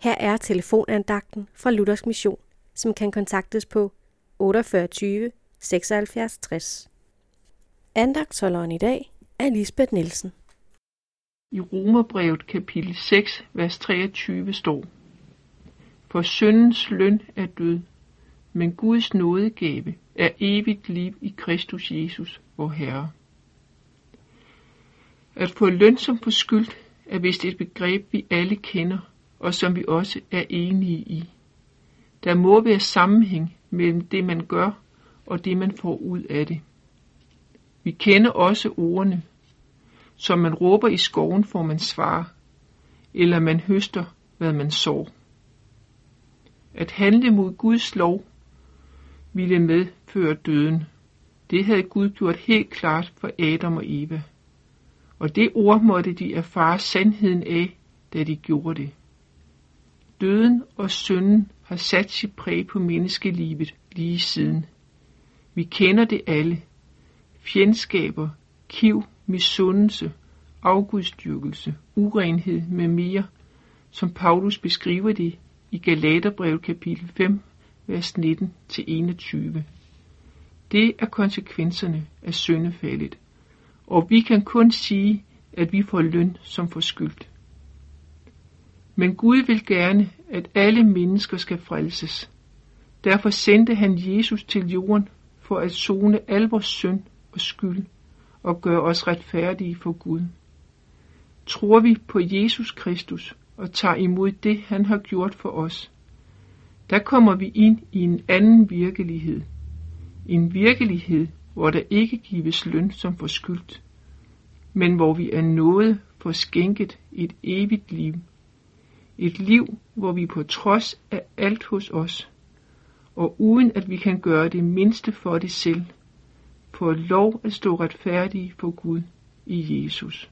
Her er telefonandagten fra Luthers Mission, som kan kontaktes på 48 76 60. Andagtsholderen i dag er Lisbeth Nielsen. I Romerbrevet kapitel 6, vers 23 står, For syndens løn er død, men Guds nådegave er evigt liv i Kristus Jesus, vor Herre. At få løn som på skyld er vist et begreb, vi alle kender, og som vi også er enige i. Der må være sammenhæng mellem det, man gør, og det, man får ud af det. Vi kender også ordene. Som man råber i skoven, får man svar, eller man høster, hvad man sår. At handle mod Guds lov ville medføre døden. Det havde Gud gjort helt klart for Adam og Eva. Og det ord måtte de erfare sandheden af, da de gjorde det. Døden og synden har sat sit præg på menneskelivet lige siden. Vi kender det alle. Fjendskaber, kiv, misundelse, afgudstyrkelse, urenhed med mere, som Paulus beskriver det i Galaterbrevet kapitel 5, vers 19-21. Det er konsekvenserne af syndefaldet, og vi kan kun sige, at vi får løn som forskyldt. Men Gud vil gerne, at alle mennesker skal frelses. Derfor sendte han Jesus til jorden for at zone al vores synd og skyld og gøre os retfærdige for Gud. Tror vi på Jesus Kristus og tager imod det, han har gjort for os, der kommer vi ind i en anden virkelighed. En virkelighed, hvor der ikke gives løn som forskyldt, men hvor vi er nået for skænket et evigt liv. Et liv, hvor vi på trods af alt hos os, og uden at vi kan gøre det mindste for det selv, får lov at stå retfærdige for Gud i Jesus.